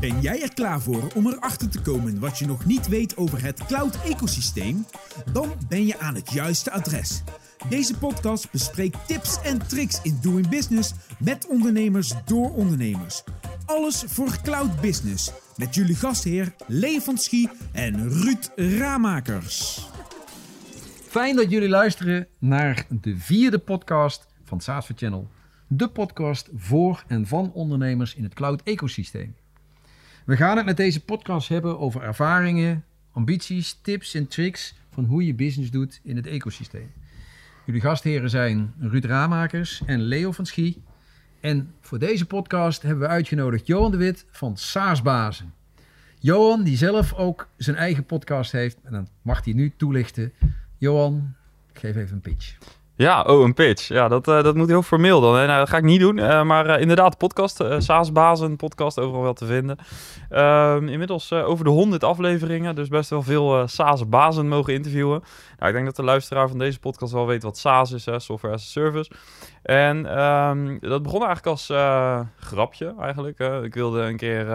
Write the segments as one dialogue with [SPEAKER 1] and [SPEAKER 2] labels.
[SPEAKER 1] Ben jij er klaar voor om erachter te komen wat je nog niet weet over het cloud-ecosysteem? Dan ben je aan het juiste adres. Deze podcast bespreekt tips en tricks in doing business met ondernemers door ondernemers. Alles voor cloud business met jullie gastheer Lee Schie en Ruud Ramakers.
[SPEAKER 2] Fijn dat jullie luisteren naar de vierde podcast van SaaS Channel. De podcast voor en van ondernemers in het cloud ecosysteem. We gaan het met deze podcast hebben over ervaringen, ambities, tips en tricks van hoe je business doet in het ecosysteem. Jullie gastheren zijn Ruud Ramakers en Leo van Schie. En voor deze podcast hebben we uitgenodigd Johan de Wit van SaaSbazen. Johan, die zelf ook zijn eigen podcast heeft, en dan mag hij nu toelichten. Johan, ik geef even een pitch.
[SPEAKER 3] Ja, oh, een pitch. Ja, dat, uh, dat moet heel formeel dan. Hè? Nou, dat ga ik niet doen. Uh, maar uh, inderdaad, podcast. SaaS-bazen podcast, overal wel te vinden. Ehm, inmiddels over de 100 afleveringen. Dus best wel veel SaaS-bazen mogen interviewen. Nou, ik denk dat de luisteraar van deze podcast wel weet wat SaaS is, hè? Software as a Service. En um, dat begon eigenlijk als grapje eigenlijk. ik wilde een keer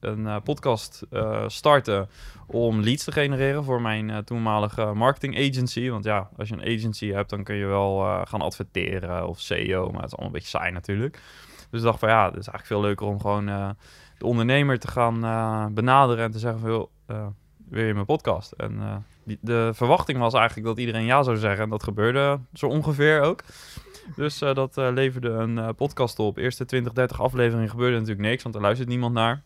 [SPEAKER 3] een podcast starten om leads te genereren voor mijn uh, toenmalige marketing agency. Want ja, als je een agency hebt, dan kun je wel uh, gaan adverteren of SEO, maar het is allemaal een beetje saai natuurlijk. Dus ik dacht van ja, het is eigenlijk veel leuker om gewoon uh, de ondernemer te gaan benaderen en te zeggen van joh, wil je mijn podcast? En die, de verwachting was eigenlijk dat iedereen ja zou zeggen en dat gebeurde zo ongeveer ook. Dus dat leverde een podcast op. Eerste 20, 30 afleveringen gebeurde natuurlijk niks, want er luistert niemand naar.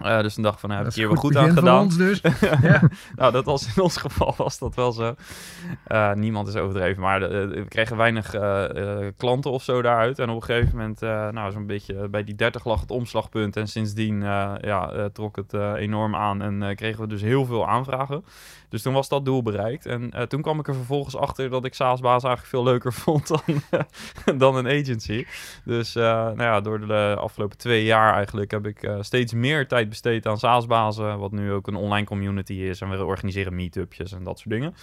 [SPEAKER 3] Uh, dus een dag van, nou, heb ik hier wel goed aan gedaan.
[SPEAKER 2] Dus.
[SPEAKER 3] ja. nou, dat was in ons geval was dat wel zo. Uh, niemand is overdreven, maar de, de, we kregen weinig uh, klanten of zo daaruit. En op een gegeven moment, nou, zo'n beetje bij die 30 lag het omslagpunt. En sindsdien ja, trok het enorm aan en kregen we dus heel veel aanvragen. Dus toen was dat doel bereikt. En toen kwam ik er vervolgens achter dat ik SaaS-baas eigenlijk veel leuker vond dan, dan een agency. Dus nou ja, door de afgelopen twee jaar eigenlijk heb ik steeds meer tijd besteed aan SaaS-bazen. Wat nu ook een online community is. En we organiseren meetupjes en dat soort dingen.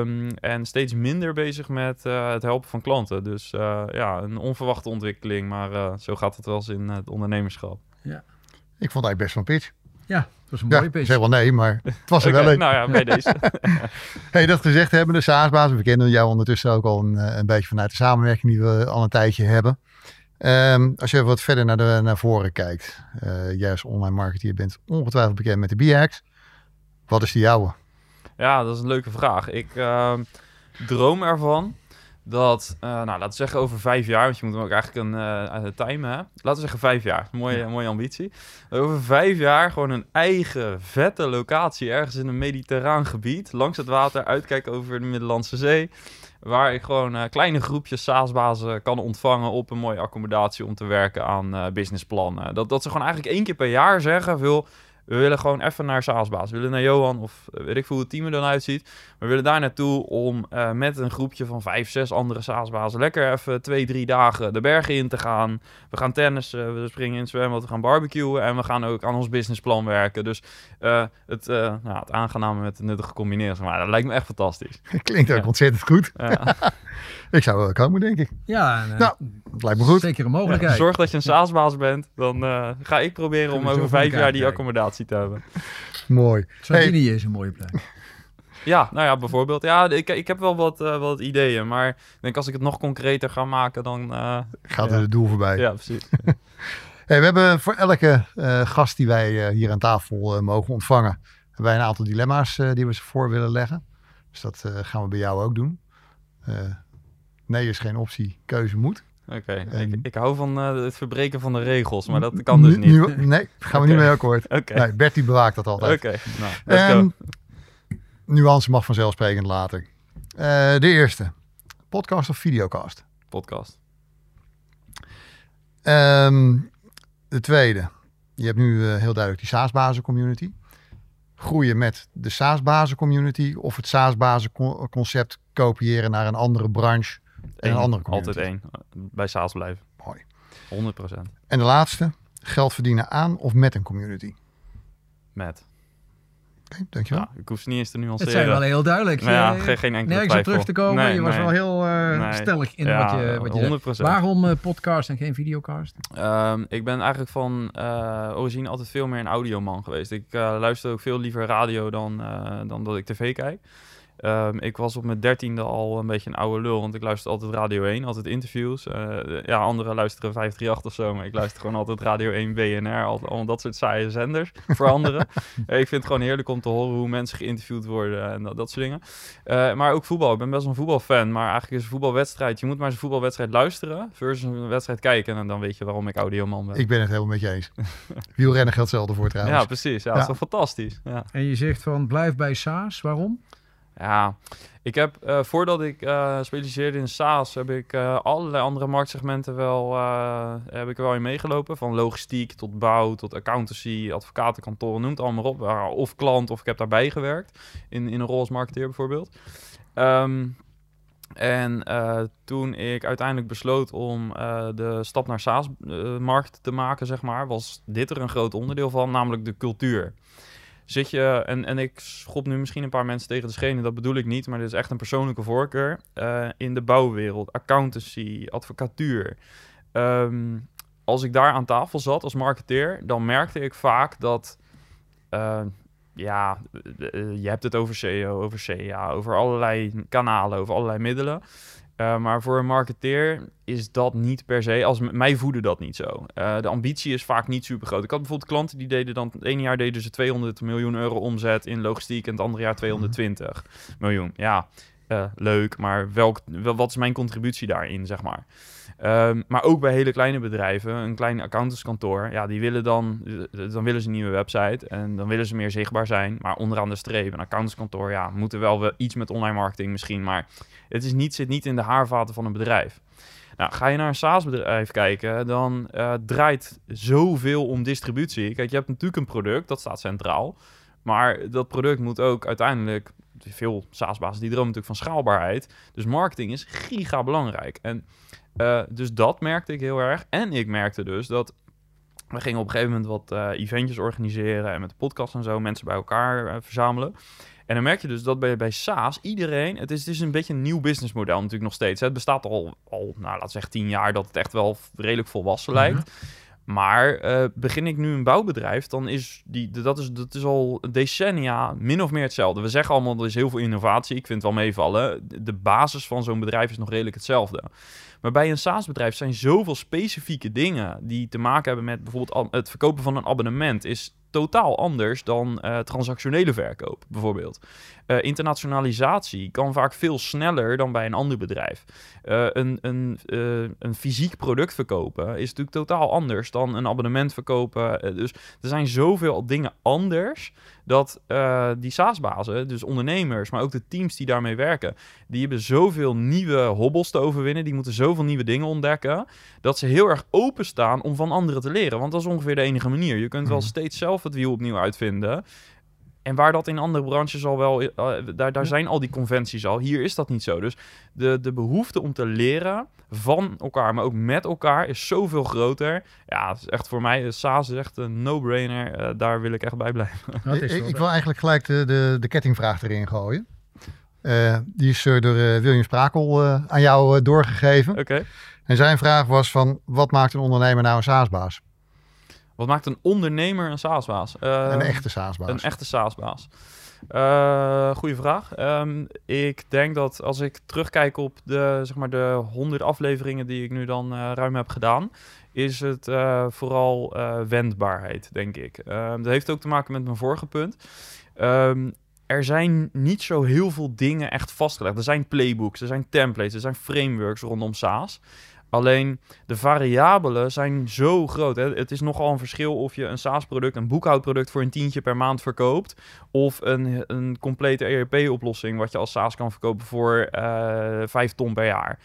[SPEAKER 3] Um, en steeds minder bezig met het helpen van klanten. Dus ja, een onverwachte ontwikkeling. Maar zo gaat het wel eens in het ondernemerschap.
[SPEAKER 4] Ja. Ik vond het eigenlijk best wel pitch.
[SPEAKER 2] Ja, het was een mooie pitch.
[SPEAKER 4] Ik zeg wel nee, maar het was er
[SPEAKER 3] okay,
[SPEAKER 4] wel een.
[SPEAKER 3] Nou ja, bij deze.
[SPEAKER 4] hey, dat gezegd hebben, de SaaS-baas. We kennen jou ondertussen ook al een, een beetje vanuit de samenwerking die we al een tijdje hebben. Um, als je wat verder naar, de, naar voren kijkt. Uh, jij als online marketeer bent ongetwijfeld bekend met de B-Hacks. Wat is de jouwe?
[SPEAKER 3] Ja, dat is een leuke vraag. Ik uh, droom ervan dat, uh, nou laten we zeggen over vijf jaar, want je moet hem ook eigenlijk een uh, timen, hè? laten we zeggen vijf jaar, mooie, ja. mooie ambitie. Over vijf jaar gewoon een eigen vette locatie ergens in een mediterraan gebied, langs het water, uitkijken over de Middellandse Zee, waar ik gewoon uh, kleine groepjes SaaS-bazen kan ontvangen op een mooie accommodatie om te werken aan businessplannen. Dat, dat ze gewoon eigenlijk één keer per jaar zeggen, veel we willen gewoon even naar SaaSbaas. We willen naar Johan of weet ik veel hoe het team er dan uitziet. We willen daar naartoe om uh, met een groepje van vijf, zes andere SaaSbazen lekker even twee, drie dagen de bergen in te gaan. We gaan tennissen, we springen in zwembad, we gaan barbecuen en we gaan ook aan ons businessplan werken. Dus uh, het, uh, nou, het aangename met het nuttige combineren, maar dat lijkt me echt fantastisch.
[SPEAKER 4] Klinkt ook ja. ontzettend goed. Ja. Ik zou wel komen, denk ik.
[SPEAKER 2] Ja,
[SPEAKER 4] nou, dat lijkt me goed.
[SPEAKER 2] Zeker een mogelijkheid.
[SPEAKER 3] Ja, zorg dat je een SaaSbaas bent, dan ga ik proberen om over vijf jaar die accommodatie te hebben.
[SPEAKER 4] Mooi.
[SPEAKER 2] Sardinië hey. is een mooie plek.
[SPEAKER 3] Ja, nou ja, bijvoorbeeld. Ja, ik, ik heb wel wat, uh, wat ideeën, maar ik denk als ik het nog concreter ga maken, dan... Uh,
[SPEAKER 4] Gaat
[SPEAKER 3] ja.
[SPEAKER 4] er het doel voorbij.
[SPEAKER 3] Ja, precies.
[SPEAKER 4] hey, we hebben voor elke uh, gast die wij hier aan tafel mogen ontvangen, hebben wij een aantal dilemma's die we ze voor willen leggen. Dus dat gaan we bij jou ook doen. Nee is geen optie, keuze moet.
[SPEAKER 3] Oké, okay. ik, ik, hou van uh, het verbreken van de regels, maar dat kan dus niet.
[SPEAKER 4] Nu, nee, daar gaan we okay. niet mee akkoord.
[SPEAKER 3] Okay.
[SPEAKER 4] Nee, Bertie bewaakt dat altijd.
[SPEAKER 3] Oké, nou,
[SPEAKER 4] um, Nuance mag vanzelfsprekend later. Uh, de eerste, podcast of videocast?
[SPEAKER 3] Podcast.
[SPEAKER 4] Um, de tweede, je hebt nu uh, heel duidelijk die SaaS-bazen community. Groeien met de SaaS-bazen community of het SaaS-bazen concept kopiëren naar een andere branche en een andere community.
[SPEAKER 3] Altijd één. Bij SaaS blijven.
[SPEAKER 4] Mooi.
[SPEAKER 3] 100%.
[SPEAKER 4] En de laatste, geld verdienen aan of met een community?
[SPEAKER 3] Met.
[SPEAKER 4] Oké, dankjewel.
[SPEAKER 3] Ja, ik hoef ze niet eens te
[SPEAKER 2] Het
[SPEAKER 3] nuanceren.
[SPEAKER 2] zijn wel heel duidelijk.
[SPEAKER 3] Nou ja, geen, geen enkele
[SPEAKER 2] nergens op
[SPEAKER 3] twijfel.
[SPEAKER 2] terug te komen.
[SPEAKER 3] Nee,
[SPEAKER 2] je was wel heel eh,
[SPEAKER 3] Nee.
[SPEAKER 2] stellig in
[SPEAKER 3] ja,
[SPEAKER 2] wat je, wat je zegt.
[SPEAKER 3] 100%.
[SPEAKER 2] Waarom eh, podcast en geen videocast?
[SPEAKER 3] Ehm, ik ben eigenlijk van eh, origine altijd veel meer een audioman geweest. Ik eh, luister ook veel liever radio dan, eh, dan dat ik tv kijk. Ehm, ik was op mijn dertiende al een beetje een oude lul, want ik luister altijd Radio 1, altijd interviews. Eh, ja, anderen luisteren 538 of zo, maar ik luister gewoon altijd Radio 1, BNR, al, al dat soort saaie zenders voor anderen. Eh, ik vind het gewoon heerlijk om te horen hoe mensen geïnterviewd worden en dat, dat soort dingen. Eh, maar ook voetbal, ik ben best wel een voetbalfan, maar eigenlijk is een voetbalwedstrijd, je moet maar eens een voetbalwedstrijd luisteren versus een wedstrijd kijken en dan weet je waarom ik audioman ben.
[SPEAKER 4] Ik ben het helemaal met je eens. Wielrennen geldt hetzelfde voor trouwens.
[SPEAKER 3] Ja, precies. Ja, dat is toch fantastisch. Ja.
[SPEAKER 2] En je zegt van blijf bij Saas. Waarom?
[SPEAKER 3] Ja, ik heb eh, voordat ik eh specialiseerde in SaaS, heb ik eh, allerlei andere marktsegmenten wel, heb ik wel in meegelopen. Van logistiek tot bouw, tot accountancy, advocatenkantoren, noem het allemaal op. Of klant, of ik heb daarbij gewerkt. In, in een rol als marketeer bijvoorbeeld. Ehm, en toen ik uiteindelijk besloot om de stap naar SaaS-markt te maken, zeg maar, was dit er een groot onderdeel van, namelijk de cultuur zit je, en, en ik schop nu misschien een paar mensen tegen de schenen, dat bedoel ik niet, maar dit is echt een persoonlijke voorkeur. eh, in de bouwwereld, accountancy, advocatuur. Ehm, als ik daar aan tafel zat als marketeer, dan merkte ik vaak dat, eh, ja, eh, je hebt het over SEO, over CA, over allerlei kanalen, over allerlei middelen. Uh, maar voor een marketeer is dat niet per se, als mij voeden dat niet zo. Uh, de ambitie is vaak niet super groot. Ik had bijvoorbeeld klanten die deden dan, het ene jaar deden ze 200 miljoen euro omzet in logistiek en het andere jaar 220 miljoen. Ja, uh, leuk, maar welk, wel, wat is mijn contributie daarin, zeg maar. Um, maar ook bij hele kleine bedrijven, een klein accountantskantoor, ja, die willen dan, dan willen ze een nieuwe website en dan willen ze meer zichtbaar zijn. Maar onderaan de streep, een accountantskantoor, ja, moeten wel wel iets met online marketing misschien, maar het is niet, zit niet in de haarvaten van een bedrijf. Nou, ga je naar een SaaS-bedrijf kijken, dan uh, draait zoveel om distributie. Kijk, je hebt natuurlijk een product, dat staat centraal. Maar dat product moet ook uiteindelijk... Veel SaaS-bazen die dromen natuurlijk van schaalbaarheid. Dus marketing is giga belangrijk. En uh, dus dat merkte ik heel erg. En ik merkte dus dat... We gingen op een gegeven moment wat uh, eventjes organiseren... en met de podcast en zo mensen bij elkaar uh, verzamelen. En dan merk je dus dat bij, bij SaaS iedereen... Het is, het is een beetje een nieuw businessmodel natuurlijk nog steeds. Hè. Het bestaat al, al nou, laten we zeggen tien jaar... dat het echt wel redelijk volwassen lijkt. Mm -hmm. Maar uh, begin ik nu een bouwbedrijf, dan is die, dat is, dat is al decennia min of meer hetzelfde. We zeggen allemaal, er is heel veel innovatie. Ik vind het wel meevallen. De basis van zo'n bedrijf is nog redelijk hetzelfde. Maar bij een SaaS-bedrijf zijn zoveel specifieke dingen die te maken hebben met bijvoorbeeld het verkopen van een abonnement is totaal anders dan uh, transactionele verkoop, bijvoorbeeld. Uh, internationalisatie kan vaak veel sneller dan bij een ander bedrijf. Uh, een, een, een fysiek product verkopen is natuurlijk totaal anders dan een abonnement verkopen. dus er zijn zoveel dingen anders dat die SaaS-bazen, dus ondernemers, maar ook de teams die daarmee werken, die hebben zoveel nieuwe hobbels te overwinnen, die moeten zoveel nieuwe dingen ontdekken, dat ze heel erg openstaan om van anderen te leren. Want dat is ongeveer de enige manier. Je kunt wel steeds zelf het wiel opnieuw uitvinden. En waar dat in andere branches al wel, uh, daar, daar zijn al die conventies al. Hier is dat niet zo. Dus de, de behoefte om te leren van elkaar, maar ook met elkaar, is zoveel groter. Ja, het is echt voor mij, SaaS is echt een no-brainer. Uh, daar wil ik echt bij blijven.
[SPEAKER 4] Ik, ik, wil eigenlijk gelijk de, de, de kettingvraag erin gooien. Uh, die is door William Sprakel aan jou doorgegeven.
[SPEAKER 3] Oké. Okay.
[SPEAKER 4] En zijn vraag was van, wat maakt een ondernemer nou een SaaS-baas?
[SPEAKER 3] Wat maakt een ondernemer een SaaS-baas?
[SPEAKER 4] Uh, een echte SaaS-baas.
[SPEAKER 3] Een echte SaaS-baas. Uh, goeie vraag. Um, ik denk dat als ik terugkijk op de, zeg maar de 100 afleveringen die ik nu dan uh, ruim heb gedaan, is het uh, vooral wendbaarheid, denk ik. dat heeft ook te maken met mijn vorige punt. Um, er zijn niet zo heel veel dingen echt vastgelegd. Er zijn playbooks, er zijn templates, er zijn frameworks rondom SaaS. Alleen de variabelen zijn zo groot. Hè? Het is nogal een verschil of je een SaaS-product, een boekhoudproduct voor een tientje per maand verkoopt. Of een, een complete ERP-oplossing, wat je als SaaS kan verkopen voor uh, 5 ton per jaar.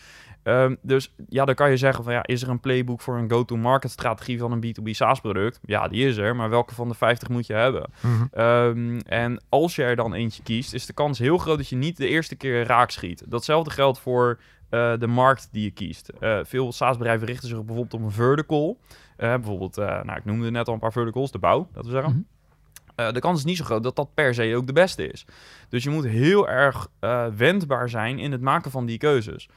[SPEAKER 3] Um, dus ja, dan kan je zeggen van ja, is er een playbook voor een go-to-market strategie van een B2B SaaS-product? Ja, die is er, maar welke van de 50 moet je hebben? Mm -hmm. um, en als je er dan eentje kiest, is de kans heel groot dat je niet de eerste keer raak schiet. Datzelfde geldt voor uh, de markt die je kiest. Uh, veel SaaS-bedrijven richten zich bijvoorbeeld op een vertical. Uh, bijvoorbeeld, nou, ik noemde net al een paar verticals, de bouw, dat we zeggen. Mm -hmm. eh, de kans is niet zo groot dat dat per se ook de beste is. Dus je moet heel erg eh, wendbaar zijn in het maken van die keuzes.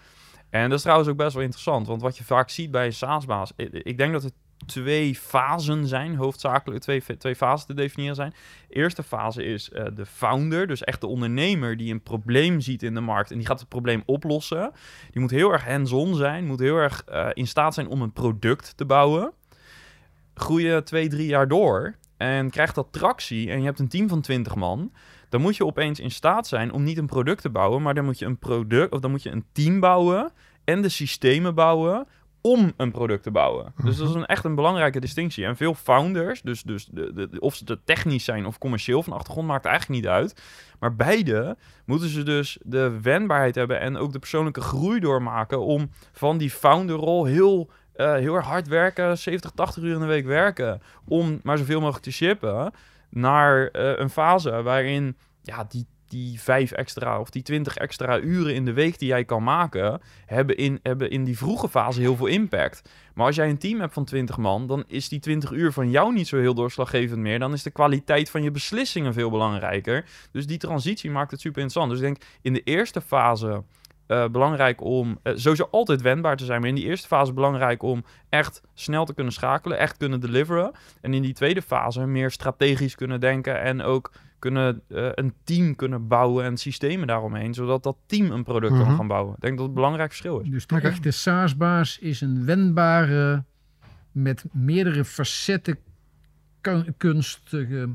[SPEAKER 3] En dat is trouwens ook best wel interessant, want wat je vaak ziet bij een SaaS-baas, ik, ik denk dat het twee fasen zijn, hoofdzakelijk twee, twee fasen te definiëren zijn. De eerste fase is eh, de founder, dus echt de ondernemer die een probleem ziet in de markt en die gaat het probleem oplossen. Die moet heel erg hands-on zijn, moet heel erg eh, in staat zijn om een product te bouwen. Groeien twee, drie jaar door en krijgt dat tractie en je hebt een team van 20 man, dan moet je opeens in staat zijn om niet een product te bouwen, maar dan moet je een product of dan moet je een team bouwen en de systemen bouwen om een product te bouwen. Dus dat is een, echt een belangrijke distinctie. En veel founders, dus, dus de, de, of ze technisch zijn of commercieel van achtergrond, maakt eigenlijk niet uit. Maar beide moeten ze dus de wendbaarheid hebben en ook de persoonlijke groei doormaken om van die founderrol heel, uh, heel erg hard werken, 70, 80 uur in de week werken, om maar zoveel mogelijk te shippen, naar uh, een fase waarin ja, die die vijf extra of die twintig extra uren in de week die jij kan maken, hebben in, hebben in die vroege fase heel veel impact. Maar als jij een team hebt van 20 man, dan is die 20 uur van jou niet zo heel doorslaggevend meer. Dan is de kwaliteit van je beslissingen veel belangrijker. Dus die transitie maakt het super interessant. Dus ik denk in de eerste fase. Uh, belangrijk om uh, sowieso altijd wendbaar te zijn, maar in die eerste fase belangrijk om echt snel te kunnen schakelen, echt kunnen deliveren. En in die tweede fase meer strategisch kunnen denken en ook kunnen uh, een team kunnen bouwen en systemen daaromheen, zodat dat team een product kan
[SPEAKER 2] Mhm.
[SPEAKER 3] gaan bouwen. Ik denk dat het een belangrijk verschil is.
[SPEAKER 2] Dus de okay. echte SaaS-baas is een wendbare, met meerdere facetten kunstige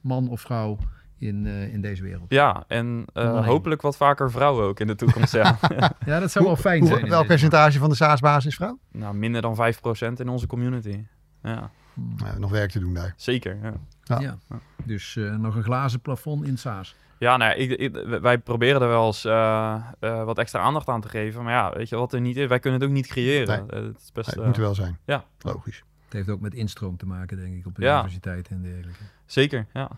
[SPEAKER 2] man of vrouw in, uh, in deze wereld.
[SPEAKER 3] Ja, en uh, hopelijk wat vaker vrouwen ook in de toekomst. ja.
[SPEAKER 2] ja, dat zou wel fijn
[SPEAKER 4] hoe,
[SPEAKER 2] zijn.
[SPEAKER 4] Welk percentage van de SaaS-baas is vrouw?
[SPEAKER 3] Nou, minder dan 5% in onze community. Ja.
[SPEAKER 4] Nou, nog werk te doen daar.
[SPEAKER 3] Zeker, ja.
[SPEAKER 2] Ja. ja. Dus uh, nog een glazen plafond in SaaS.
[SPEAKER 3] Ja, nou, ik, ik, wij proberen er wel eens uh, uh, wat extra aandacht aan te geven. Maar ja, weet je wat er niet is? Wij kunnen het ook niet creëren.
[SPEAKER 4] Nee.
[SPEAKER 3] het, is best,
[SPEAKER 4] nee, het moet er wel zijn.
[SPEAKER 3] Ja.
[SPEAKER 4] Logisch.
[SPEAKER 2] Het heeft ook met instroom te maken, denk ik, op de
[SPEAKER 3] ja.
[SPEAKER 2] universiteit en dergelijke.
[SPEAKER 3] Zeker, ja.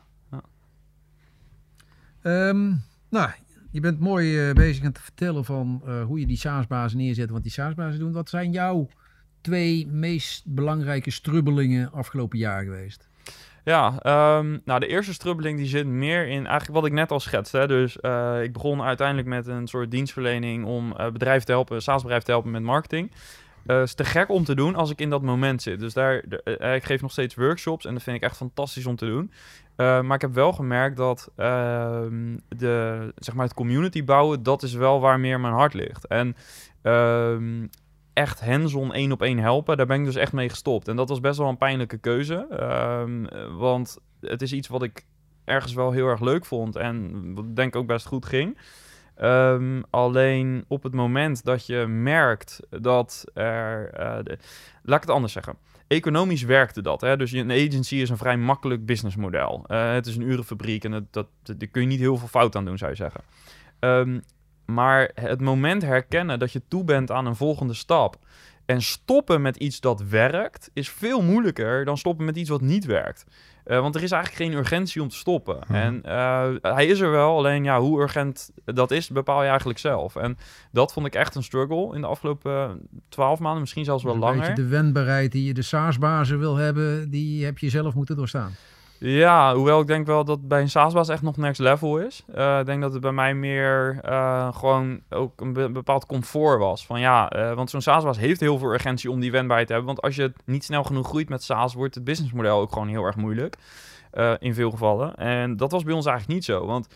[SPEAKER 2] Um, nou, je bent mooi bezig aan te vertellen van hoe je die SaaS-bazen neerzet. Want die SaaS-bazen doen. Wat zijn jouw twee meest belangrijke strubbelingen afgelopen jaar geweest?
[SPEAKER 3] Ja, um, nou de eerste strubbeling die zit meer in eigenlijk wat ik net al schetste. Dus uh, ik begon uiteindelijk met een soort dienstverlening om bedrijven te helpen, SaaS-bedrijven te helpen met marketing. Uh, is te gek om te doen als ik in dat moment zit. Dus daar, de, ik geef nog steeds workshops en dat vind ik echt fantastisch om te doen. maar ik heb wel gemerkt dat ehm, de, zeg maar het community bouwen, dat is wel waar meer mijn hart ligt. En ehm, echt hands-on één op één helpen, daar ben ik dus echt mee gestopt. En dat was best wel een pijnlijke keuze. Um, want het is iets wat ik ergens wel heel erg leuk vond en wat denk ook best goed ging. Um, alleen op het moment dat je merkt dat er... De, laat ik het anders zeggen. Economisch werkte dat. Hè? Dus een agency is een vrij makkelijk businessmodel. Uh, het is een urenfabriek en dat, daar kun je niet heel veel fout aan doen, zou je zeggen. Um, maar het moment herkennen dat je toe bent aan een volgende stap en stoppen met iets dat werkt, is veel moeilijker dan stoppen met iets wat niet werkt. Uh, want er is eigenlijk geen urgentie om te stoppen.
[SPEAKER 4] Mhm.
[SPEAKER 3] En uh, hij is er wel, alleen ja, hoe urgent dat is, bepaal je eigenlijk zelf. En dat vond ik echt een struggle in de afgelopen twaalf maanden, misschien zelfs wel
[SPEAKER 2] dus
[SPEAKER 3] langer.
[SPEAKER 2] de wendbaarheid die je de SaaS-bazen wil hebben, die heb je zelf moeten doorstaan.
[SPEAKER 3] Ja, hoewel ik denk wel dat bij een SaaS-baas echt nog next level is. Uh, ik denk dat het bij mij meer uh, gewoon ook een be bepaald comfort was. Van ja, uh, want zo'n SaaS-baas heeft heel veel urgentie om die wendbaarheid te hebben. Want als je niet snel genoeg groeit met SaaS, wordt het businessmodel ook gewoon heel erg moeilijk. in veel gevallen. En dat was bij ons eigenlijk niet zo. Want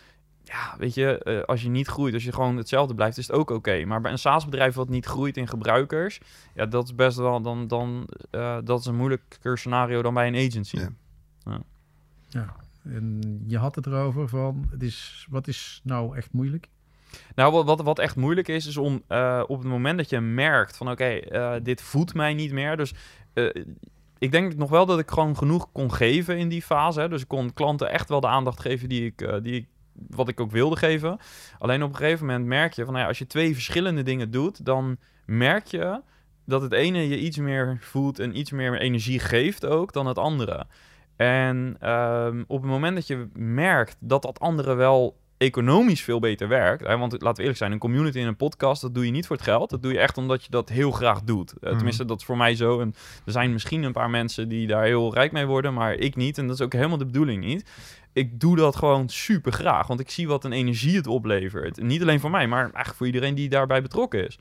[SPEAKER 3] ja, weet je, als je niet groeit, als je gewoon hetzelfde blijft, is het ook oké. Okay. Maar bij een SaaS-bedrijf wat niet groeit in gebruikers, ja, dat is best wel dan, dan dat is een moeilijker scenario dan bij een agency.
[SPEAKER 4] Ja.
[SPEAKER 3] Ja.
[SPEAKER 2] Ja, en je had het erover van, het is, wat is nou echt moeilijk?
[SPEAKER 3] Nou, wat, wat, echt moeilijk is, is om uh, op het moment dat je merkt van oké, uh, dit voedt mij niet meer. Dus uh, ik denk nog wel dat ik gewoon genoeg kon geven in die fase. Hè. Dus ik kon klanten echt wel de aandacht geven die ik, die ik, wat ik ook wilde geven. Alleen op een gegeven moment merk je van nou ja, als je twee verschillende dingen doet, dan merk je dat het ene je iets meer voelt en iets meer energie geeft ook dan het andere. En um, op het moment dat je merkt dat dat andere wel economisch veel beter werkt. Hè? Want laten we eerlijk zijn, een community in een podcast, dat doe je niet voor het geld. Dat doe je echt omdat je dat heel graag doet. Uh, tenminste, dat is voor mij zo. En er zijn misschien een paar mensen die daar heel rijk mee worden, maar ik niet. En dat is ook helemaal de bedoeling niet. Ik doe dat gewoon super graag, want ik zie wat een energie het oplevert. Niet alleen voor mij, maar eigenlijk voor iedereen die daarbij betrokken is.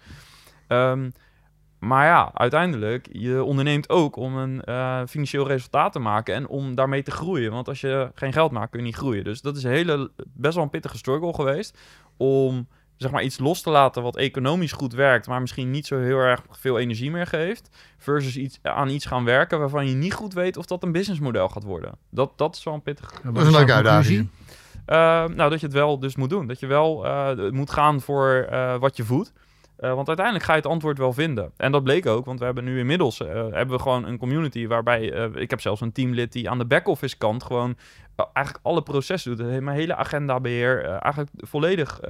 [SPEAKER 3] Um, maar ja, uiteindelijk, je onderneemt ook om een uh, financieel resultaat te maken en om daarmee te groeien. Want als je geen geld maakt, kun je niet groeien. Dus dat is een hele, best wel een pittige struggle geweest om zeg maar iets los te laten wat economisch goed werkt, maar misschien niet zo heel erg veel energie meer geeft, versus iets, aan iets gaan werken waarvan je niet goed weet of dat een businessmodel gaat worden. Dat, dat is wel een pittig.
[SPEAKER 4] dat is een leuke uitdaging.
[SPEAKER 3] Uh, nou, dat je het wel dus moet doen. Dat je wel uh, moet gaan voor wat je voedt. Uh, want uiteindelijk ga je het antwoord wel vinden. En dat bleek ook, want we hebben nu inmiddels uh, hebben we gewoon een community waarbij uh, ik heb zelfs een teamlid die aan de back-office kant gewoon eigenlijk alle processen doet. Mijn hele agenda beheer eigenlijk volledig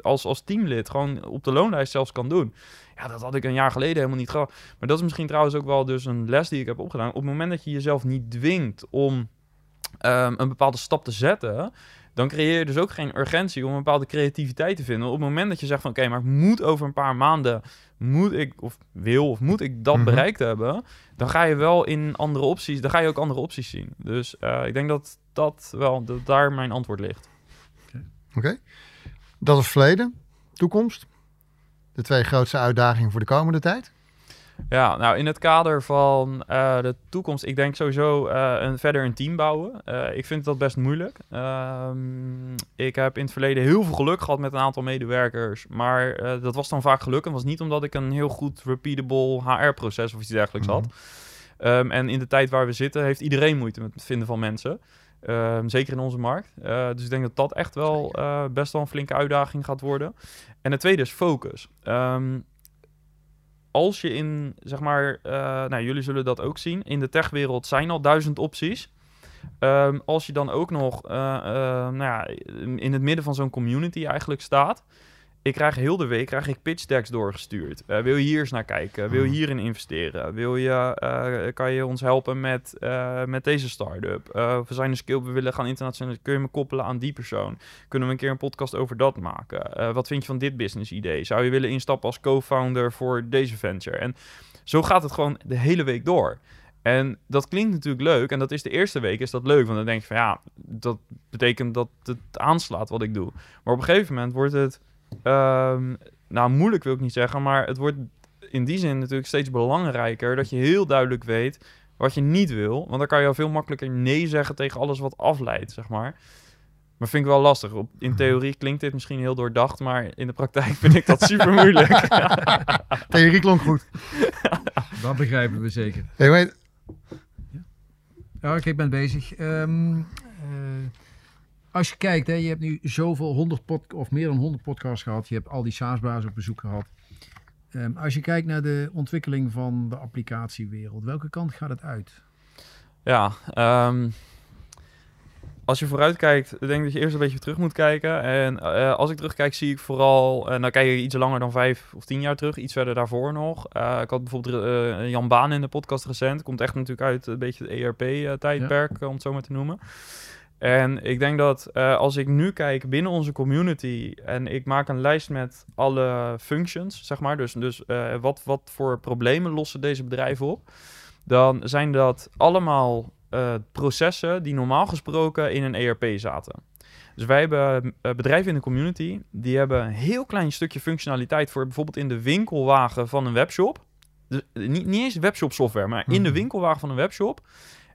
[SPEAKER 3] als, als teamlid gewoon op de loonlijst zelfs kan doen. Ja, dat had ik een jaar geleden helemaal niet gehad. Maar dat is misschien trouwens ook wel dus een les die ik heb opgedaan. Op het moment dat je jezelf niet dwingt om um, een bepaalde stap te zetten dan creëer je dus ook geen urgentie om een bepaalde creativiteit te vinden. Op het moment dat je zegt van oké, maar ik moet over een paar maanden, moet ik of wil of moet ik dat mhm. bereikt hebben, dan ga je wel in andere opties, dan ga je ook andere opties zien. Dus uh, ik denk dat dat wel, dat daar mijn antwoord ligt.
[SPEAKER 4] Oké, dat is verleden, toekomst. De twee grootste uitdagingen voor de komende tijd.
[SPEAKER 3] Ja, nou in het kader van uh, de toekomst, ik denk sowieso uh, een, verder een team bouwen. Uh, ik vind dat best moeilijk. Um, ik heb in het verleden heel veel geluk gehad met een aantal medewerkers, maar dat was dan vaak geluk en was niet omdat ik een heel goed repeatable HR-proces of iets dergelijks had. Um, en in de tijd waar we zitten heeft iedereen moeite met het vinden van mensen. Um, zeker in onze markt. dus ik denk dat dat echt wel best wel een flinke uitdaging gaat worden. En het tweede is focus. Um, als je in, zeg maar, uh, nou jullie zullen dat ook zien, in de techwereld zijn al duizend opties. Um, als je dan ook nog uh, uh, nou ja, in het midden van zo'n community eigenlijk staat, ik krijg heel de week krijg ik pitch decks doorgestuurd. Uh, wil je hier eens naar kijken? Wil je hmm. hierin investeren? Wil je, uh, kan je ons helpen met, uh, met deze start-up? we zijn een skill, we willen gaan internationaal. Kun je me koppelen aan die persoon? Kunnen we een keer een podcast over dat maken? wat vind je van dit business idee? Zou je willen instappen als co-founder voor deze venture? En zo gaat het gewoon de hele week door. En dat klinkt natuurlijk leuk. En dat is de eerste week is dat leuk. Want dan denk je van ja, dat betekent dat het aanslaat wat ik doe. Maar op een gegeven moment wordt het Um, nou, moeilijk wil ik niet zeggen, maar het wordt in die zin natuurlijk steeds belangrijker dat je heel duidelijk weet wat je niet wil. Want dan kan je al veel makkelijker nee zeggen tegen alles wat afleidt, zeg maar. Maar vind ik wel lastig. Op, in mhm. theorie klinkt dit misschien heel doordacht, maar in de praktijk vind ik dat super moeilijk.
[SPEAKER 4] theorie klonk goed.
[SPEAKER 2] dat begrijpen we zeker.
[SPEAKER 4] Hey, weet...
[SPEAKER 2] Ja, ik ben bezig. Um, als je kijkt, hè, je hebt nu zoveel, 100 pod of meer dan 100 podcasts gehad. Je hebt al die SaaS-bazen op bezoek gehad. Um, als je kijkt naar de ontwikkeling van de applicatiewereld, welke kant gaat het uit?
[SPEAKER 3] Ja, um, als je vooruit kijkt, denk ik dat je eerst een beetje terug moet kijken. En uh, als ik terugkijk, zie ik vooral, uh, nou kijk je iets langer dan vijf of tien jaar terug, iets verder daarvoor nog. Uh, ik had bijvoorbeeld Jan Baan in de podcast recent, komt echt natuurlijk uit een beetje het ERP-tijdperk, ja. om het zo maar te noemen. En ik denk dat uh, als ik nu kijk binnen onze community en ik maak een lijst met alle functions, zeg maar, dus, dus uh, wat, wat voor problemen lossen deze bedrijven op, dan zijn dat allemaal uh, processen die normaal gesproken in een ERP zaten. Dus wij hebben bedrijven in de community die hebben een heel klein stukje functionaliteit voor bijvoorbeeld in de winkelwagen van een webshop. Dus, niet, niet eens webshop software, maar in de mhm. winkelwagen van een webshop.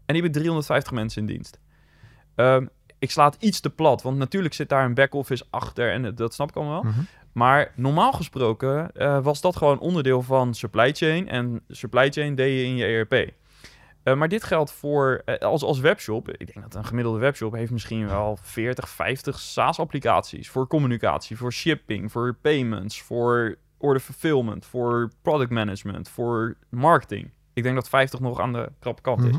[SPEAKER 3] En die hebben 350 mensen in dienst. Um, ik sla het iets te plat, want natuurlijk zit daar een back-office achter en dat snap ik allemaal. Mm Maar normaal gesproken uh, was dat gewoon onderdeel van supply chain en supply chain deed je in je ERP. Uh, eh, maar dit geldt voor, uh, als, als webshop, ik denk dat een gemiddelde webshop heeft misschien wel 40, 50 SaaS-applicaties voor communicatie, voor shipping, voor payments, voor order fulfillment, voor product management, voor marketing. Ik denk dat 50 nog aan de krappe kant is.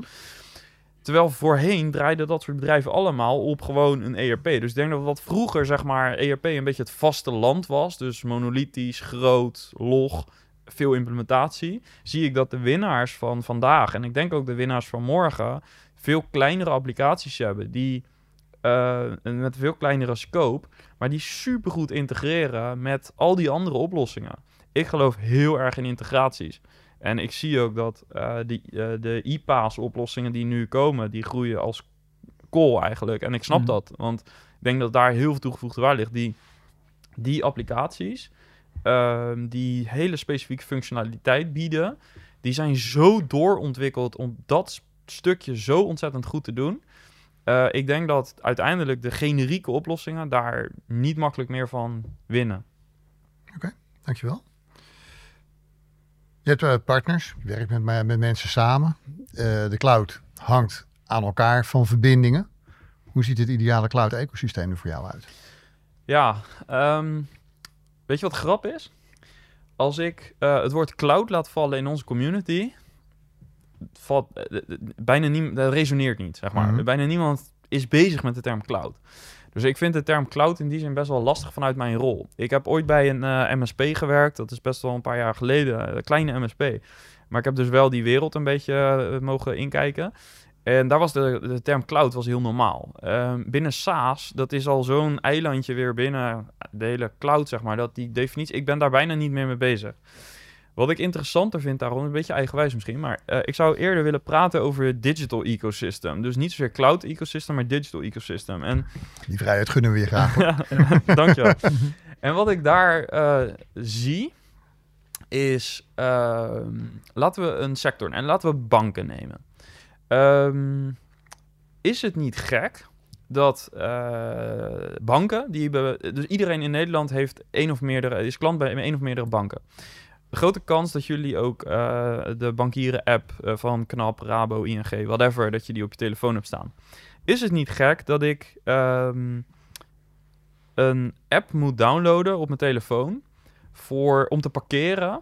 [SPEAKER 3] Terwijl voorheen draaiden dat soort bedrijven allemaal op gewoon een ERP. Dus ik denk dat wat vroeger, zeg maar, ERP een beetje het vaste land was. Dus monolithisch, groot, log, veel implementatie. Zie ik dat de winnaars van vandaag, en ik denk ook de winnaars van morgen, veel kleinere applicaties hebben. Die en met veel kleinere scope, maar die supergoed integreren met al die andere oplossingen. Ik geloof heel erg in integraties. En ik zie ook dat eh, die, eh, de iPaaS-oplossingen die nu komen, die groeien als kool eigenlijk. En ik snap
[SPEAKER 2] Mhm.
[SPEAKER 3] dat, want ik denk dat daar heel veel toegevoegde waarde ligt. Die, die applicaties, ehm, die hele specifieke functionaliteit bieden, die zijn zo doorontwikkeld om dat stukje zo ontzettend goed te doen. Eh, ik denk dat uiteindelijk de generieke oplossingen daar niet makkelijk meer van winnen.
[SPEAKER 4] Dankjewel. Je hebt eh, partners, je werkt met, me- met mensen samen. Eh, de cloud hangt aan elkaar van verbindingen. Hoe ziet het ideale cloud-ecosysteem er voor jou uit?
[SPEAKER 3] Ja, ehm, weet je wat grap is? Als ik eh, het woord cloud laat vallen in onze community, valt bijna niemand, dat resoneert niet, zeg maar.
[SPEAKER 4] Mhm.
[SPEAKER 3] Bijna niemand is bezig met de term cloud. Dus ik vind de term cloud in die zin best wel lastig vanuit mijn rol. Ik heb ooit bij een eh, MSP gewerkt, dat is best wel een paar jaar geleden, een kleine MSP. Maar ik heb dus wel die wereld een beetje eh, mogen inkijken. En daar was de, de term cloud was heel normaal. Ehm, binnen SaaS, dat is al zo'n eilandje weer binnen de hele cloud, zeg maar. Dat die definitie, ik ben daar bijna niet meer mee bezig. Wat ik interessanter vind daarom, een beetje eigenwijs misschien, maar eh, ik zou eerder willen praten over het digital ecosystem. Dus niet zozeer cloud ecosystem, maar digital ecosystem. En
[SPEAKER 4] Die vrijheid gunnen we je graag.
[SPEAKER 3] ja, dankjewel. en wat ik daar eh, zie, is... ehm, laten we een sector... En laten we banken nemen. Ehm, is het niet gek dat eh, banken... Die dus iedereen in Nederland heeft één of meerdere, is klant bij één of meerdere banken. De grote kans dat jullie ook eh, de bankieren app eh, van Knap, Rabo, ING, whatever, dat je die op je telefoon hebt staan. Is het niet gek dat ik ehm, een app moet downloaden op mijn telefoon voor, om te parkeren,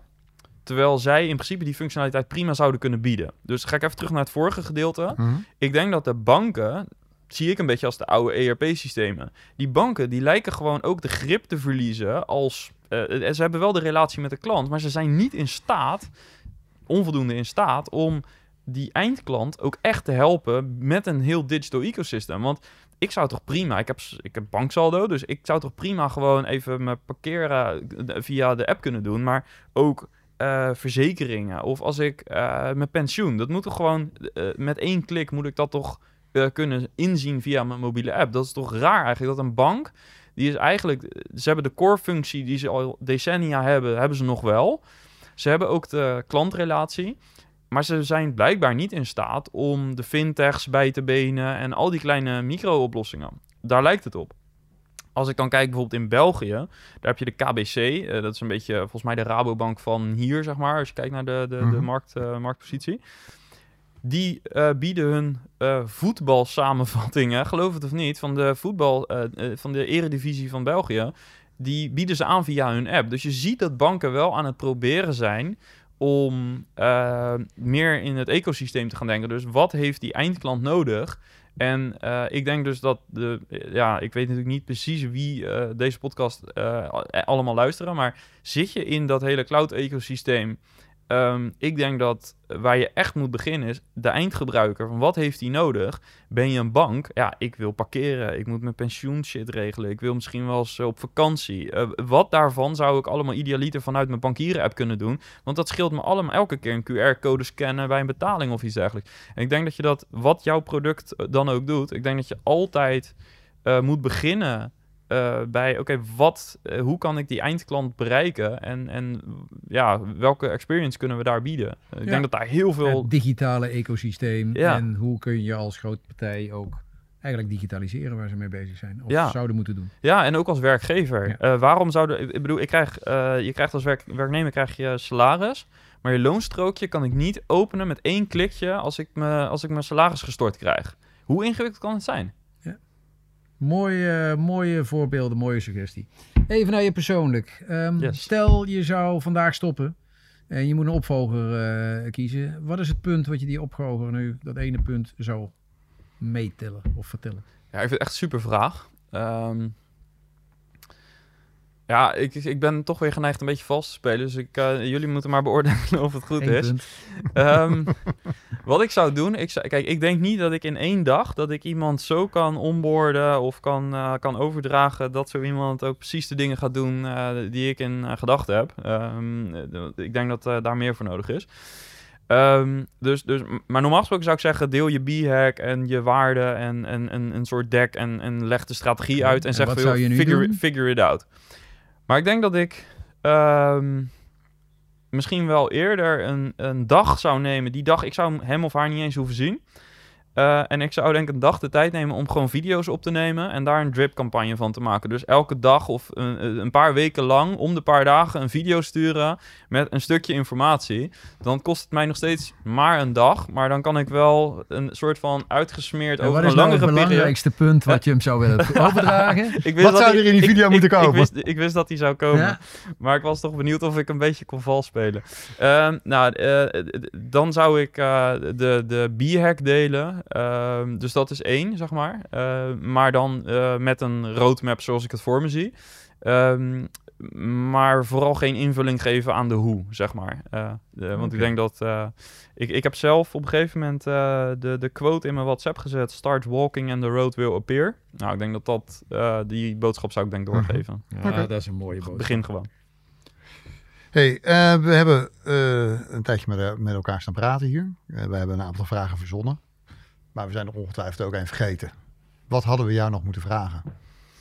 [SPEAKER 3] terwijl zij in principe die functionaliteit prima zouden kunnen bieden. Dus ga ik even terug naar het vorige gedeelte.
[SPEAKER 4] Mhm.
[SPEAKER 3] Ik denk dat de banken, zie ik een beetje als de oude ERP-systemen, die banken die lijken gewoon ook de grip te verliezen als... eh, ze hebben wel de relatie met de klant, maar ze zijn niet in staat, onvoldoende in staat, om die eindklant ook echt te helpen met een heel digital ecosystem. Want ik zou toch prima, ik heb, ik heb banksaldo, dus ik zou toch prima gewoon even mijn parkeren eh, via de app kunnen doen, maar ook eh, verzekeringen of als ik eh mijn pensioen, dat moet toch gewoon eh, met één klik moet ik dat toch eh, kunnen inzien via mijn mobiele app. Dat is toch raar eigenlijk dat een bank die is eigenlijk, ze hebben de core functie die ze al decennia hebben, hebben ze nog wel. Ze hebben ook de klantrelatie. Maar ze zijn blijkbaar niet in staat om de fintechs bij te benen en al die kleine micro-oplossingen. Daar lijkt het op. Als ik dan kijk bijvoorbeeld in België, daar heb je de KBC. eh, dat is een beetje volgens mij de Rabobank van hier, zeg maar. Als je kijkt naar de, de, de
[SPEAKER 4] Mhm.
[SPEAKER 3] markt, eh, marktpositie. Die eh, bieden hun eh voetbalsamenvattingen, geloof het of niet, van de voetbal, eh, van de eredivisie van België. Die bieden ze aan via hun app. Dus je ziet dat banken wel aan het proberen zijn om meer in het ecosysteem te gaan denken. Dus wat heeft die eindklant nodig? En ik denk dus dat de, ja, ik weet natuurlijk niet precies wie deze podcast allemaal luisteren, maar zit je in dat hele cloud-ecosysteem? Ehm, ik denk dat waar je echt moet beginnen is de eindgebruiker. Van wat heeft hij nodig? Ben je een bank? Ja, ik wil parkeren. Ik moet mijn pensioenshit regelen. Ik wil misschien wel eens op vakantie. Eh, wat daarvan zou ik allemaal idealiter vanuit mijn bankieren-app kunnen doen? Want dat scheelt me allemaal elke keer een QR-code scannen bij een betaling of iets dergelijks. En ik denk dat je dat, wat jouw product eh, dan ook doet, ik denk dat je altijd eh, moet beginnen eh, bij, oké, wat, eh, hoe kan ik die eindklant bereiken? En, en ja, welke experience kunnen we daar bieden? Eh, ik
[SPEAKER 2] Ja.
[SPEAKER 3] denk dat daar heel veel...
[SPEAKER 2] Het digitale ecosysteem.
[SPEAKER 3] Ja.
[SPEAKER 2] En hoe kun je als grote partij ook eigenlijk digitaliseren waar ze mee bezig zijn. Of
[SPEAKER 3] Ja.
[SPEAKER 2] zouden moeten doen.
[SPEAKER 3] Ja, en ook als werkgever. Waarom zouden... Ik bedoel, ik krijg, je krijgt als werk, werknemer krijg je salaris... Maar je loonstrookje kan ik niet openen met één klikje als ik, me, als ik mijn salaris gestort krijg. Hoe ingewikkeld kan het zijn?
[SPEAKER 2] Mooie, mooie voorbeelden, mooie suggestie. Even naar je persoonlijk. Ehm,
[SPEAKER 3] Yes.
[SPEAKER 2] Stel je zou vandaag stoppen en je moet een opvolger eh, kiezen. Wat is het punt wat je die opvolger nu, dat ene punt, zou meetellen of vertellen?
[SPEAKER 3] Ja, ik vind het echt een super vraag. Ehm, Ja, ik, ik ben toch weer geneigd een beetje vals te spelen. Dus ik, uh, jullie moeten maar beoordelen of het goed
[SPEAKER 2] Eén
[SPEAKER 3] is. Ehm, wat ik zou doen, ik zou, kijk, ik denk niet dat ik in één dag dat ik iemand zo kan onboorden of kan, eh, kan overdragen dat zo iemand ook precies de dingen gaat doen eh, die ik in gedachten heb. Ehm, eh, ik denk dat daar meer voor nodig is. Ehm, dus, dus, maar normaal gesproken zou ik zeggen, deel je b-hack en je waarde en, en, en een soort deck en, en leg de strategie uit en
[SPEAKER 2] en
[SPEAKER 3] zeg figure, figure it out. Maar ik denk dat ik ehm, misschien wel eerder een, een dag zou nemen. Die dag, ik zou hem of haar niet eens hoeven zien. Eh, en ik zou denk ik een dag de tijd nemen om gewoon video's op te nemen en daar een drip campagne van te maken. Dus elke dag of een, een paar weken lang, om de paar dagen, een video sturen met een stukje informatie. Dan kost het mij nog steeds maar een dag, maar dan kan ik wel een soort van uitgesmeerd
[SPEAKER 2] En
[SPEAKER 3] over
[SPEAKER 2] wat
[SPEAKER 3] een
[SPEAKER 2] is nou het
[SPEAKER 3] langere periode.
[SPEAKER 2] belangrijkste punt wat je hem zou willen overdragen?
[SPEAKER 3] Ik
[SPEAKER 4] Wat
[SPEAKER 3] dat
[SPEAKER 4] zou
[SPEAKER 3] hij-
[SPEAKER 4] er in die
[SPEAKER 3] ik-
[SPEAKER 4] video
[SPEAKER 3] ik-
[SPEAKER 4] moeten
[SPEAKER 3] ik
[SPEAKER 4] komen?
[SPEAKER 3] wist, ik wist dat hij zou komen.
[SPEAKER 2] Ja?
[SPEAKER 3] Maar ik was toch benieuwd of ik een beetje kon vals spelen. Ehm, nou, eh, dan zou ik eh, de, de B-hack delen. Ehm, dus dat is één, zeg maar. Ehm, maar dan eh, met een roadmap zoals ik het voor me zie. Ehm, maar vooral geen invulling geven aan de hoe, zeg maar. Eh, de- want ik denk dat... eh, ik, ik heb zelf op een gegeven moment eh, de, de quote in mijn WhatsApp gezet. Start walking and the road will appear. Nou, ik denk dat dat... eh, die boodschap zou ik denk doorgeven.
[SPEAKER 2] Ja, dat is een mooie boodschap.
[SPEAKER 3] Begin gewoon.
[SPEAKER 4] Hey, eh, we hebben eh, een tijdje met, met elkaar staan praten hier. Eh, we hebben een aantal vragen verzonnen. Maar we zijn er ongetwijfeld ook één vergeten. Wat hadden we jou nog moeten vragen?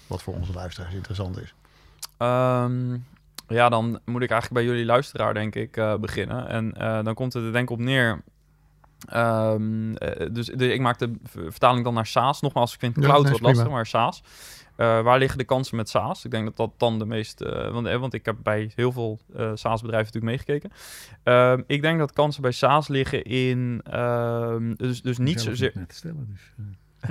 [SPEAKER 4] Wat voor onze luisteraars interessant is.
[SPEAKER 3] Ehm, ja, dan moet ik eigenlijk bij jullie luisteraar, denk ik, eh, beginnen. En eh, dan komt het er denk ik op neer. Ehm, eh, dus ik maak de vertaling dan naar SaaS. Nogmaals, ik vind
[SPEAKER 4] Ja,
[SPEAKER 3] cloud
[SPEAKER 4] nee,
[SPEAKER 3] wat lastig, maar SaaS. Eh, waar liggen de kansen met SaaS? Ik denk dat dat dan de meest... eh, want, eh, want ik heb bij heel veel eh SaaS-bedrijven natuurlijk meegekeken. Ehm, ik denk dat kansen bij SaaS liggen in... ehm, dus, dus niet zozeer...
[SPEAKER 2] dus.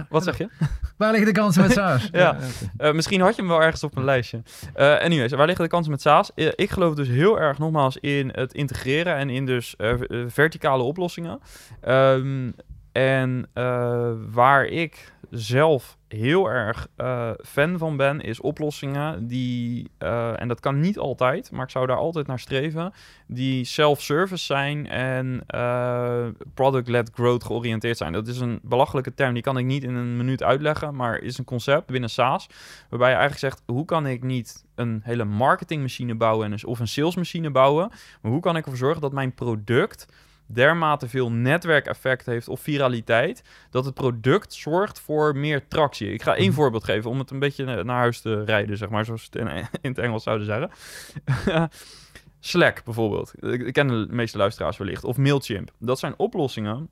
[SPEAKER 3] Wat zeg je?
[SPEAKER 2] Waar liggen de kansen met SaaS?
[SPEAKER 3] Ja. Eh, misschien had je hem wel ergens op een lijstje. Eh anyways, waar liggen de kansen met SaaS? Ik geloof dus heel erg nogmaals in het integreren en in dus verticale oplossingen. Ehm, en eh, waar ik zelf heel erg eh, fan van ben, is oplossingen die, eh, en dat kan niet altijd, maar ik zou daar altijd naar streven, die self-service zijn en eh, product-led growth georiënteerd zijn. Dat is een belachelijke term, die kan ik niet in een minuut uitleggen, maar is een concept binnen SaaS, waarbij je eigenlijk zegt, hoe kan ik niet een hele marketingmachine bouwen en een- of een salesmachine bouwen, maar hoe kan ik ervoor zorgen dat mijn product dermate veel netwerkeffect heeft of viraliteit, dat het product zorgt voor meer tractie. Ik ga één
[SPEAKER 4] Mhm.
[SPEAKER 3] voorbeeld geven om het een beetje naar huis te rijden, zeg maar, zoals het in, in het Engels zouden zeggen. Slack bijvoorbeeld. Ik, ik ken de meeste luisteraars wellicht. Of Mailchimp. Dat zijn oplossingen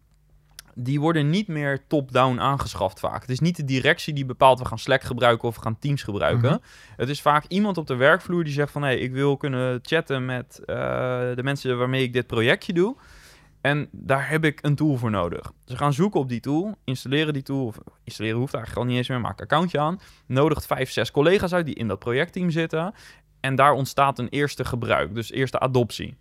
[SPEAKER 3] die worden niet meer top-down aangeschaft vaak. Het is niet de directie die bepaalt we gaan Slack gebruiken of we gaan Teams gebruiken.
[SPEAKER 4] Mhm.
[SPEAKER 3] Het is vaak iemand op de werkvloer die zegt van... hé, hey, ik wil kunnen chatten met eh, de mensen waarmee ik dit projectje doe. En daar heb ik een tool voor nodig. Ze gaan zoeken op die tool, installeren die tool. Of installeren hoeft eigenlijk al niet eens meer, maak een accountje aan. Nodigt vijf, zes collega's uit die in dat projectteam zitten. En daar ontstaat een eerste gebruik, dus eerste adoptie.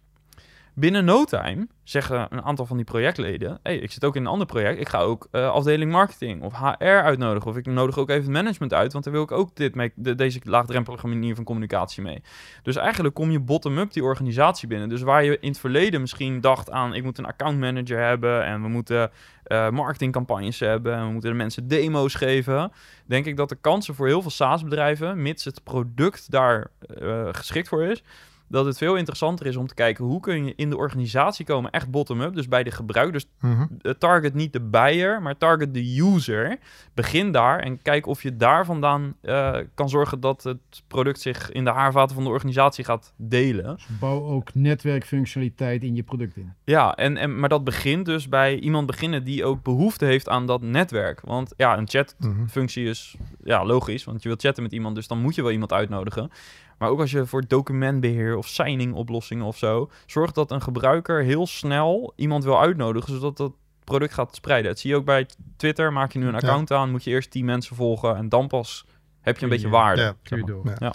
[SPEAKER 3] Binnen no time zeggen een aantal van die projectleden: hey, ik zit ook in een ander project. Ik ga ook eh, afdeling marketing of HR uitnodigen. Of ik nodig ook even management uit, want daar wil ik ook dit mee, de- deze laagdrempelige manier van communicatie mee. Dus eigenlijk kom je bottom-up die organisatie binnen. Dus waar je in het verleden misschien dacht aan: ik moet een account manager hebben en we moeten eh, marketingcampagnes hebben en we moeten de mensen demo's geven. Denk ik dat de kansen voor heel veel SaaS-bedrijven, mits het product daar eh, geschikt voor is, dat het veel interessanter is om te kijken hoe kun je in de organisatie komen, echt bottom-up, dus bij de gebruiker. Dus
[SPEAKER 4] Mhm.
[SPEAKER 3] eh, target niet de buyer, maar target de user. Begin daar en kijk of je daar vandaan eh, kan zorgen dat het product zich in de haarvaten van de organisatie gaat delen.
[SPEAKER 5] Bouw ook netwerkfunctionaliteit in je product in.
[SPEAKER 3] Ja, en, en, maar dat begint dus bij iemand beginnen die ook behoefte heeft aan dat netwerk. Want ja, een chatfunctie is ja, logisch, want je wilt chatten met iemand, dus dan moet je wel iemand uitnodigen. Maar ook als je voor documentbeheer of signing oplossingen of zo, zorg dat een gebruiker heel snel iemand wil uitnodigen, zodat dat product gaat spreiden. Dat zie je ook bij Twitter. Maak je nu een
[SPEAKER 4] Ja.
[SPEAKER 3] account aan, moet je eerst 10 mensen volgen en dan pas heb je een beetje
[SPEAKER 5] je-
[SPEAKER 3] waarde.
[SPEAKER 4] Ja.
[SPEAKER 5] Kun je door.
[SPEAKER 4] Ja.
[SPEAKER 3] Ja.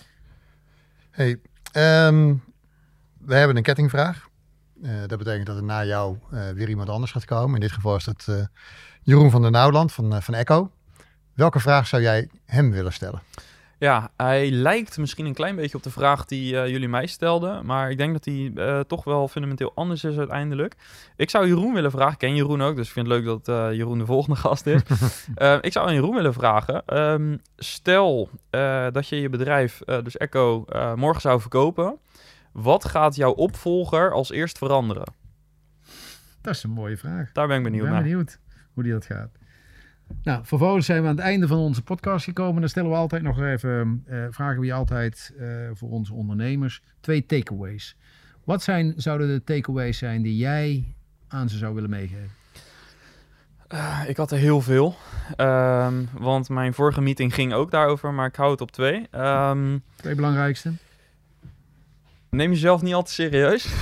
[SPEAKER 4] Hey, ehm, we hebben een kettingvraag. Eh, dat betekent dat er na jou eh, weer iemand anders gaat komen. In dit geval is dat eh, Jeroen van der Nauwland van, van Echo. Welke vraag zou jij hem willen stellen?
[SPEAKER 3] Ja, hij lijkt misschien een klein beetje op de vraag die eh, jullie mij stelden. Maar ik denk dat hij eh, toch wel fundamenteel anders is uiteindelijk. Ik zou Jeroen willen vragen. Ik ken Jeroen ook, dus ik vind het leuk dat eh, Jeroen de volgende gast is. Ik zou aan Jeroen willen vragen. ehm, stel dat je je bedrijf, dus Echo, morgen zou verkopen. Wat gaat jouw opvolger als eerst veranderen?
[SPEAKER 2] Dat is een mooie vraag.
[SPEAKER 3] Daar ben ik benieuwd
[SPEAKER 2] ik ben
[SPEAKER 3] naar.
[SPEAKER 2] benieuwd hoe die dat gaat. Nou, vervolgens zijn we aan het einde van onze podcast gekomen. Dan stellen we altijd nog even, eh, vragen we je altijd eh, voor onze ondernemers, twee takeaways. Wat zijn, zouden de takeaways zijn die jij aan ze zou willen meegeven?
[SPEAKER 3] Eh, ik had er heel veel. Ehm, want mijn vorige meeting ging ook daarover, maar ik hou het op twee. Ehm,
[SPEAKER 2] Twee belangrijkste.
[SPEAKER 3] neem jezelf niet al te serieus.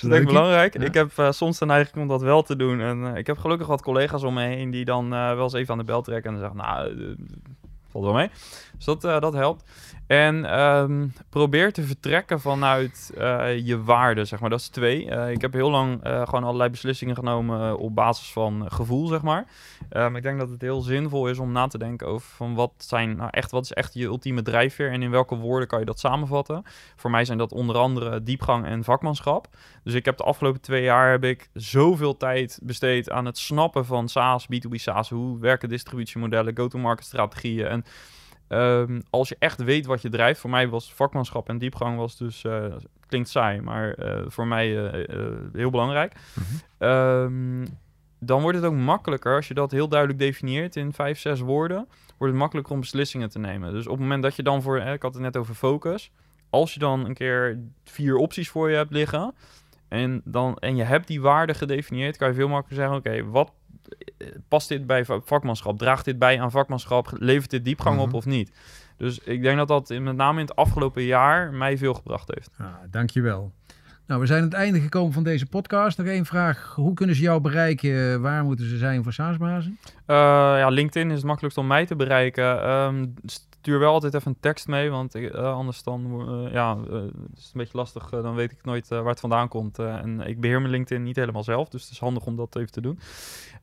[SPEAKER 3] Dat is denk ik
[SPEAKER 2] Leukie.
[SPEAKER 3] belangrijk.
[SPEAKER 2] Ja.
[SPEAKER 3] Ik heb eh, soms de neiging om dat wel te doen. En eh, ik heb gelukkig wat collega's om me heen die dan eh, wel eens even aan de bel trekken en dan zeggen, nou, valt wel mee. Dus dat, eh, dat helpt. En ehm, probeer te vertrekken vanuit eh, je waarden, zeg maar. Dat is twee. Eh, ik heb heel lang gewoon allerlei beslissingen genomen op basis van gevoel, zeg maar. Maar ik denk dat het heel zinvol is om na te denken over van wat zijn nou echt, wat is echt je ultieme drijfveer en in welke woorden kan je dat samenvatten. Voor mij zijn dat onder andere diepgang en vakmanschap. Dus ik heb de afgelopen twee jaar heb ik zoveel tijd besteed aan het snappen van SaaS, B2B SaaS. Hoe werken distributiemodellen, go-to-market strategieën. En ehm, als je echt weet wat je drijft, voor mij was vakmanschap en diepgang was dus, eh, klinkt saai, maar eh, voor mij eh, heel belangrijk. Ehm, dan wordt het ook makkelijker als je dat heel duidelijk definieert in vijf, zes woorden. Wordt het makkelijker om beslissingen te nemen. Dus op het moment dat je dan voor, eh, ik had het net over focus. Als je dan een keer vier opties voor je hebt liggen. En, dan, en je hebt die waarden gedefinieerd, kan je veel makkelijker zeggen: Oké, wat past dit bij va- vakmanschap? Draagt dit bij aan vakmanschap? Levert dit diepgang
[SPEAKER 4] Mhm.
[SPEAKER 3] op of niet? Dus ik denk dat dat in- met name in het afgelopen jaar mij veel gebracht heeft.
[SPEAKER 2] Ah, dankjewel. Nou, we zijn aan het einde gekomen van deze podcast. Nog één vraag. Hoe kunnen ze jou bereiken? Waar moeten ze zijn voor SaaS-bazen?
[SPEAKER 3] Eh, ja, LinkedIn is het makkelijkst om mij te bereiken. Ehm, stuur wel altijd even een tekst mee, want ik, eh, anders dan eh, ja, het is het een beetje lastig. dan weet ik nooit waar het vandaan komt. en ik beheer mijn LinkedIn niet helemaal zelf, dus het is handig om dat even te doen.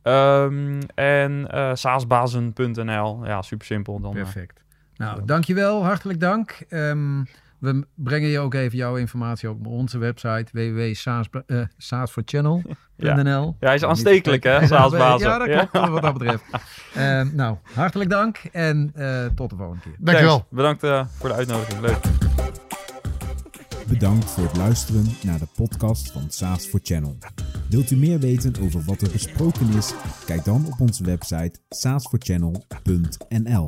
[SPEAKER 3] Ehm, en saasbazen.nl, ja, super simpel. Dan,
[SPEAKER 2] Perfect. Nou, dankjewel. Hartelijk dank. Ehm, we brengen je ook even jouw informatie op onze website www.saasforchannel.nl.
[SPEAKER 3] ja, hij is aanstekelijk, hè, saasbazen.
[SPEAKER 2] Ja, dat klopt wat dat betreft. Ehm, nou, hartelijk dank en eh, tot de volgende keer.
[SPEAKER 4] Dankjewel.
[SPEAKER 3] Thanks. Bedankt eh, voor de uitnodiging. Leuk.
[SPEAKER 1] Bedankt voor het luisteren naar de podcast van SaaS for Channel. Wilt u meer weten over wat er besproken is? Kijk dan op onze website saasforchannel.nl.